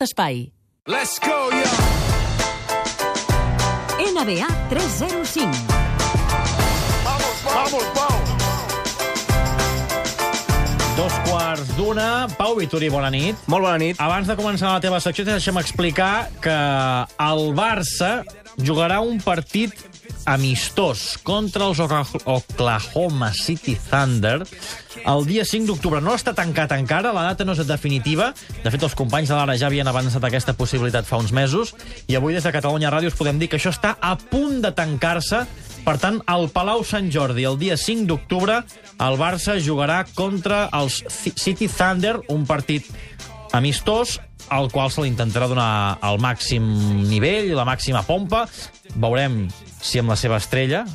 Espai. Let's go, yo! NBA 305. Vamos, vamos, vamos! Dos quarts d'una. Pau Vituri, bona nit. Molt bona nit. Abans de començar la teva secció, deixa'm explicar que el Barça jugarà un partit amistós contra els Oklahoma City Thunder el dia 5 d'octubre. No està tancat encara, la data no és definitiva. De fet, els companys de l'Ara ja havien avançat aquesta possibilitat fa uns mesos i avui des de Catalunya Ràdio us podem dir que això està a punt de tancar-se per tant, al Palau Sant Jordi, el dia 5 d'octubre, el Barça jugarà contra els Ci- City Thunder, un partit amistós, al qual se li intentarà donar el màxim nivell, la màxima pompa. Veurem si amb la seva estrella,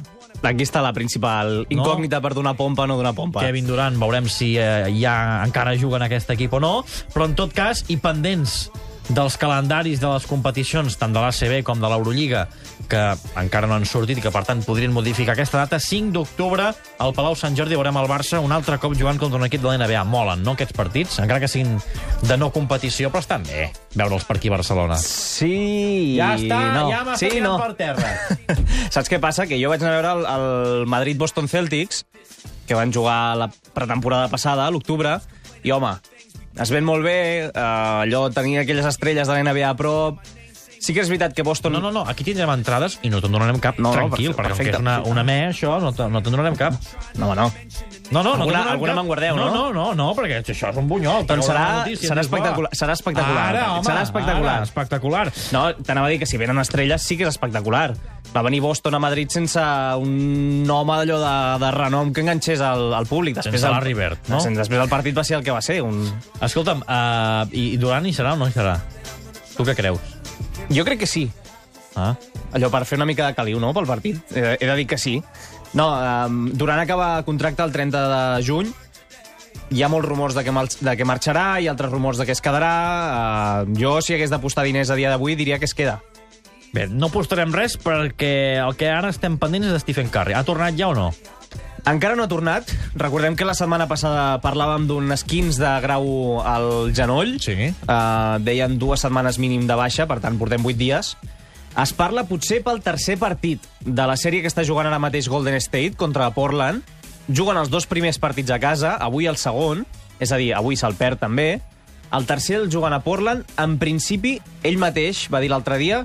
Aquí està la principal incògnita per donar pompa o no donar pompa. Kevin Durant, veurem si eh, ja encara juga en aquest equip o no, però en tot cas, i pendents dels calendaris de les competicions, tant de l'ACB com de l'Eurolliga, que encara no han sortit i que, per tant, podrien modificar aquesta data, 5 d'octubre, al Palau Sant Jordi veurem el Barça un altre cop jugant contra un equip de la NBA. Molen, no, aquests partits? Encara que siguin de no competició, però estan bé veure'ls per aquí a Barcelona. Sí... Ja està, no. ja m'ha sí, sí, no. per terra. Saps què passa? Que jo vaig anar a veure el, el Madrid-Boston Celtics, que van jugar la pretemporada passada, a l'octubre, i, home, es ven molt bé, eh, allò, tenir aquelles estrelles de la NBA a prop... Sí que és veritat que Boston... No, no, no, aquí tindrem entrades i no te'n donarem cap, No, no, tranquil, perfecte, perquè és una, una me, això, no te- no te'n donarem cap. No, no. No, no, no Alguna- alguna me'n guardeu, no? No, no, no, no, perquè això és un bunyol. Doncs serà- la notícia, serà espectacular, serà espectacular. Ara, home, Serà espectacular. Ara, espectacular. No, t'anava a dir que si venen estrelles sí que és espectacular. Va venir Boston a Madrid sense un home d'allò de, de renom que enganxés al, al públic. Sense el- Larry Bird, no? Sense, després el partit va ser el que va ser. Un... Escolta'm, uh, i, i Durant hi serà o no hi serà? Tu què creus? Jo crec que sí. Ah? Allò per fer una mica de caliu, no?, pel partit. He, he de dir que sí. No, um, Durant acaba contracte el 30 de juny. Hi ha molts rumors de que, mal, de que marxarà i altres rumors de que es quedarà. Uh, jo, si hagués d'apostar diners a dia d'avui, diria que es queda. Bé, no postarem res perquè el que ara estem pendents és de Stephen Curry. Ha tornat ja o no? Encara no ha tornat. Recordem que la setmana passada parlàvem d'un esquins de grau al genoll. Sí. Uh, deien dues setmanes mínim de baixa, per tant, portem vuit dies. Es parla potser pel tercer partit de la sèrie que està jugant ara mateix Golden State contra Portland. Juguen els dos primers partits a casa, avui el segon, és a dir, avui se'l perd també. El tercer el juguen a Portland. En principi, ell mateix va dir l'altre dia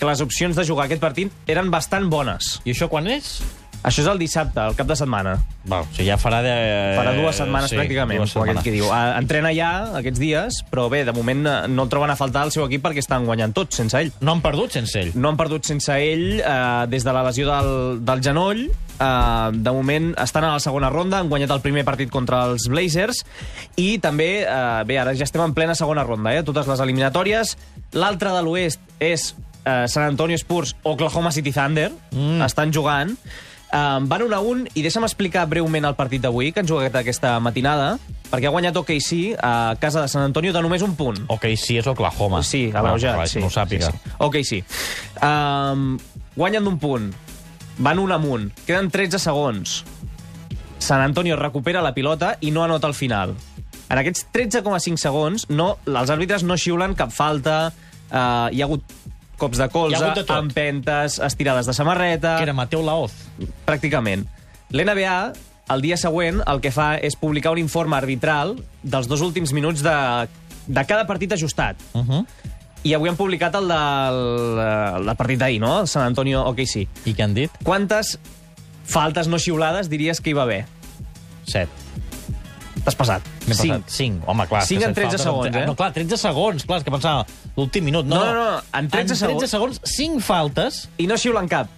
que les opcions de jugar aquest partit eren bastant bones. I això quan és? Això és el dissabte, el cap de setmana. Val, o sigui, ja farà de... Farà dues setmanes sí, pràcticament, dues setmanes. que diu. Ah, Entrena ja aquests dies, però bé, de moment eh, no el troben a faltar al seu equip perquè estan guanyant tots sense ell. No han perdut sense ell. No han perdut sense ell eh, des de la lesió del, del genoll. Eh, de moment estan a la segona ronda, han guanyat el primer partit contra els Blazers i també, eh, bé, ara ja estem en plena segona ronda, eh, totes les eliminatòries. L'altra de l'oest és eh, San Antonio Spurs, Oklahoma City Thunder, mm. estan jugant. Uh, van 1 a 1 i deixa'm explicar breument el partit d'avui que han jugat aquesta matinada perquè ha guanyat OKC a casa de San Antonio de només un punt. Ok, sí, és Oklahoma. Sí, abreujat, va, sí. No ho sàpiga. Sí, sí. Ok, sí. Um, guanyen d'un punt. Van un amunt. Queden 13 segons. San Antonio recupera la pilota i no anota al final. En aquests 13,5 segons, no, els àrbitres no xiulen cap falta, uh, hi ha hagut cops de colze, de tot. empentes, estirades de samarreta... Que era Mateu Laoz. Pràcticament. L'NBA, el dia següent, el que fa és publicar un informe arbitral dels dos últims minuts de, de cada partit ajustat. Uh -huh. I avui han publicat el del, el del partit d'ahir, no? El San Antonio OKC. I què han dit? Quantes faltes no xiulades diries que hi va haver? Set. T'has passat. M'he Cinc. passat. Cinc. Home, clar. és Cinc que en set 13 faltes segons, eh? No, clar, 13 segons. Clar, és que pensava l'últim minut. No, No, no, no, en 13 en 13 segons, 5 faltes. I no xiulen cap.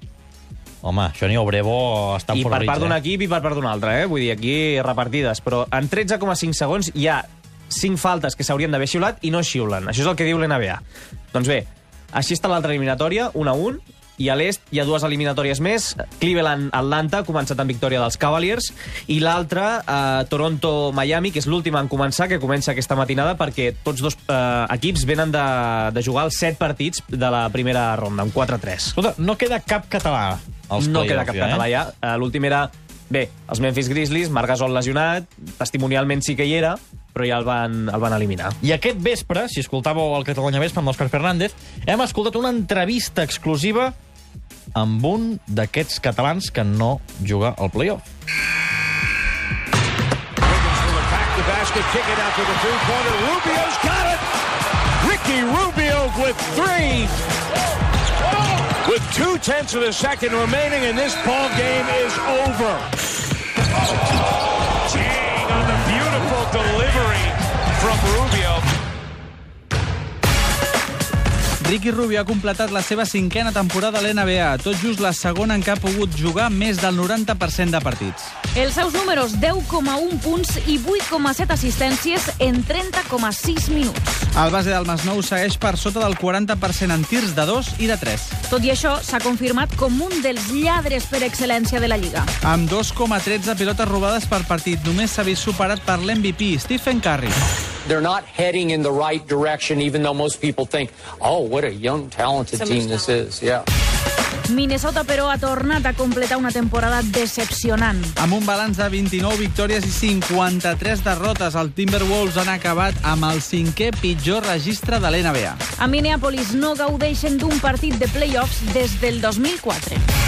Home, això ni Obrevo està I per part d'un eh? equip i per part d'un altre, eh? Vull dir, aquí repartides. Però en 13,5 segons hi ha 5 faltes que s'haurien d'haver xiulat i no xiulen. Això és el que diu l'NBA. Doncs bé, així està l'altra eliminatòria, 1 a 1, i a l'est hi ha dues eliminatòries més. Cleveland-Atlanta, començat amb victòria dels Cavaliers, i l'altra, eh, Toronto-Miami, que és l'última en començar, que comença aquesta matinada, perquè tots dos eh, equips venen de, de jugar els 7 partits de la primera ronda, un 4-3. Escolta, no queda cap català als No queda cap ja, català eh? ja. Eh, L'últim era... Bé, els Memphis Grizzlies, Marc Gasol lesionat, testimonialment sí que hi era, però ja el van, el van eliminar. I aquest vespre, si escoltàveu el Catalunya Vespre amb l'Òscar Fernández, hem escoltat una entrevista exclusiva amb un d'aquests catalans que no juga al playoff. Basket. Rubio's got it! Ricky Rubio with three! With two-tenths of a second remaining, and this ball game is over. Ricky Rubio ha completat la seva cinquena temporada a l'NBA, tot just la segona en què ha pogut jugar més del 90% de partits. Els seus números, 10,1 punts i 8,7 assistències en 30,6 minuts. El base del Masnou segueix per sota del 40% en tirs de 2 i de 3. Tot i això, s'ha confirmat com un dels lladres per excel·lència de la Lliga. Amb 2,13 pilotes robades per partit, només s'ha vist superat per l'MVP, Stephen Curry. They're not heading in the right direction, even though most people think, oh, what a young, talented team this is. Yeah. Minnesota, però, ha tornat a completar una temporada decepcionant. Amb un balanç de 29 victòries i 53 derrotes, el Timberwolves han acabat amb el cinquè pitjor registre de l'NBA. A Minneapolis no gaudeixen d'un partit de playoffs des del 2004.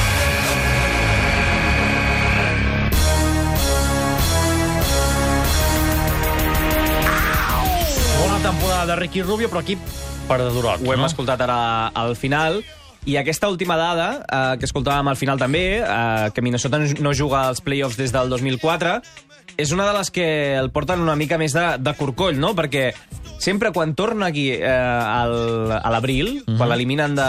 Temporada de Ricky Rubio, però aquí perdedorot, Ho hem no? escoltat ara al final. I aquesta última dada, eh, que escoltàvem al final també, eh, que Minnesota no- no juga als playoffs des del 2004, és una de les que el porten una mica més de, de corcoll, no? Perquè sempre quan torna aquí eh, al, a l'abril, quan l'eliminen de,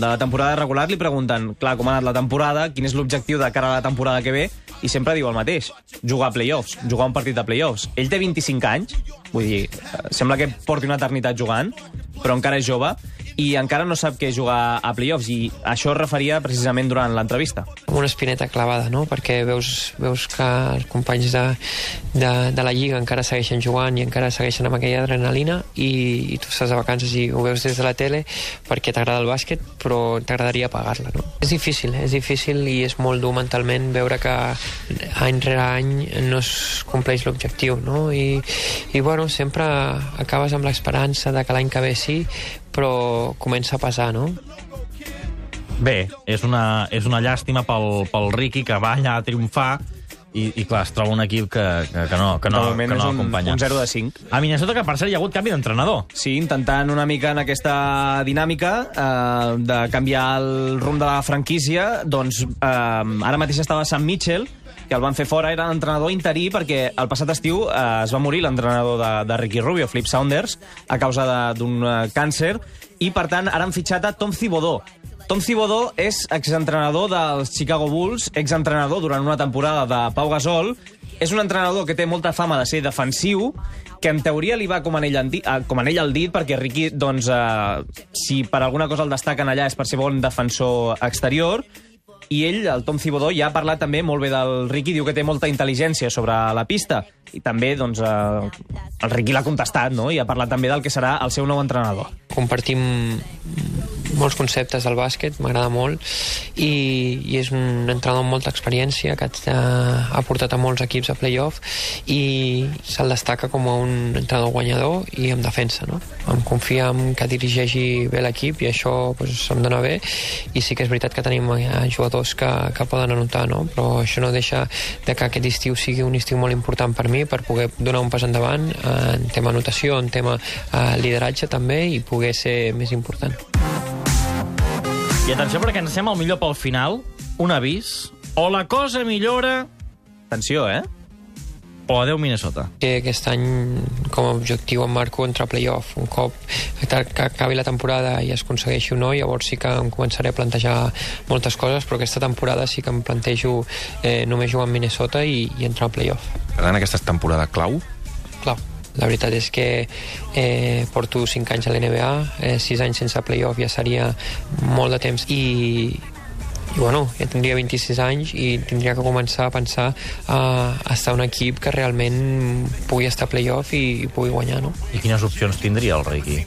de la temporada regular, li pregunten, clar, com ha anat la temporada, quin és l'objectiu de cara a la temporada que ve, i sempre diu el mateix, jugar a playoffs, jugar un partit de playoffs. Ell té 25 anys, vull dir, eh, sembla que porti una eternitat jugant, però encara és jove, i encara no sap què jugar a playoffs, i això es referia precisament durant l'entrevista. una espineta clavada, no? perquè veus, veus que els companys de, de, de la Lliga encara segueixen jugant i encara segueixen amb aquella adrenalina i, i tu estàs de vacances i ho veus des de la tele perquè t'agrada el bàsquet però t'agradaria pagar-la. No? És difícil, és difícil i és molt dur mentalment veure que any rere any no es compleix l'objectiu no? I, i bueno, sempre acabes amb l'esperança de que l'any que ve sí però comença a pesar, no? Bé, és una, és una llàstima pel, pel Ricky, que va allà a triomfar, i, i clar, es troba un equip que, que, que no, que no, que no és un, acompanya. un 0 de 5. A Minnesota, que per cert hi ha hagut canvi d'entrenador. Sí, intentant una mica en aquesta dinàmica eh, de canviar el rumb de la franquícia, doncs eh, ara mateix estava Sam Mitchell, que el van fer fora, era l'entrenador interí perquè el passat estiu eh, es va morir l'entrenador de, de Ricky Rubio, Flip Saunders, a causa d'un eh, càncer, i per tant ara han fitxat a Tom Thibodeau. Tom Thibodeau és exentrenador dels Chicago Bulls, exentrenador durant una temporada de Pau Gasol, és un entrenador que té molta fama de ser defensiu, que en teoria li va com anell, al dit, eh, com anell al dit, perquè Ricky, doncs, eh, si per alguna cosa el destaquen allà és per ser bon defensor exterior, i ell, el Tom Thibodeau, ja ha parlat també molt bé del Ricky, diu que té molta intel·ligència sobre la pista, i també, doncs, eh, el Ricky l'ha contestat, no?, i ha parlat també del que serà el seu nou entrenador. compartim molts conceptes del bàsquet, m'agrada molt i, i és un entrenador amb molta experiència que ha, ha portat a molts equips a playoff i se'l destaca com a un entrenador guanyador i en defensa, no? Em confia en que dirigeixi bé l'equip i això pues, em dona bé i sí que és veritat que tenim eh, jugadors que, que poden anotar, no? Però això no deixa de que aquest estiu sigui un estiu molt important per mi per poder donar un pas endavant eh, en tema anotació, en tema eh, lideratge també i poder ser més important. I atenció, perquè ens sembla el millor pel final, un avís, o la cosa millora, Atenció, eh? o adeu Minnesota. que aquest any com a objectiu em marco entrar a playoff un cop que acabi la temporada i es aconsegueixi o no, llavors sí que em començaré a plantejar moltes coses però aquesta temporada sí que em plantejo eh, només jugar amb Minnesota i, i entrar a playoff Per tant, aquesta és temporada clau. clar, la veritat és que eh, porto 5 anys a l'NBA, eh, 6 anys sense playoff ja seria molt de temps i, i bueno, ja tindria 26 anys i tindria que començar a pensar a, a estar un equip que realment pugui estar a playoff i, i pugui guanyar, no? I quines opcions tindria el Ricky?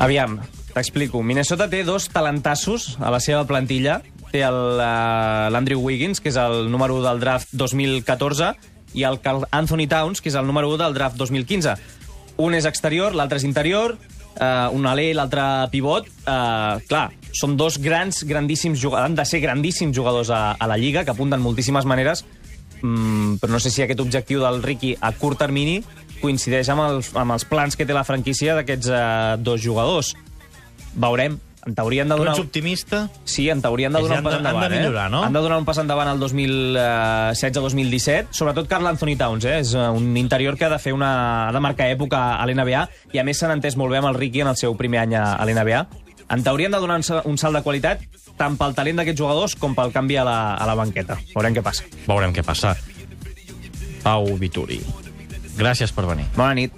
Aviam, t'explico. Minnesota té dos talentassos a la seva plantilla. Té el, uh, l'Andrew Wiggins, que és el número 1 del draft 2014, i el Anthony Towns, que és el número 1 del draft 2015. Un és exterior, l'altre és interior, eh, un alè i l'altre pivot. Eh, clar, són dos grans, grandíssims jugadors, han de ser grandíssims jugadors a, a la Lliga, que apunten moltíssimes maneres, mm, però no sé si aquest objectiu del Ricky a curt termini coincideix amb els, amb els plans que té la franquícia d'aquests eh, dos jugadors. Veurem. En teoria han de Tu donar... ets optimista? Sí, en teoria han de donar han un pas de- han de endavant, millorar, eh? no? Han de donar un pas endavant al 2016-2017, sobretot Carl Anthony Towns, eh? És eh, un interior que ha de fer una... ha de marcar època a l'NBA, i a més s'han entès molt bé amb el Ricky en el seu primer any a, l'NBA. En teoria han de donar un salt de qualitat tant pel talent d'aquests jugadors com pel canvi a la, a la banqueta. Veurem què passa. Veurem què passa. Pau Vituri, gràcies per venir. Bona nit.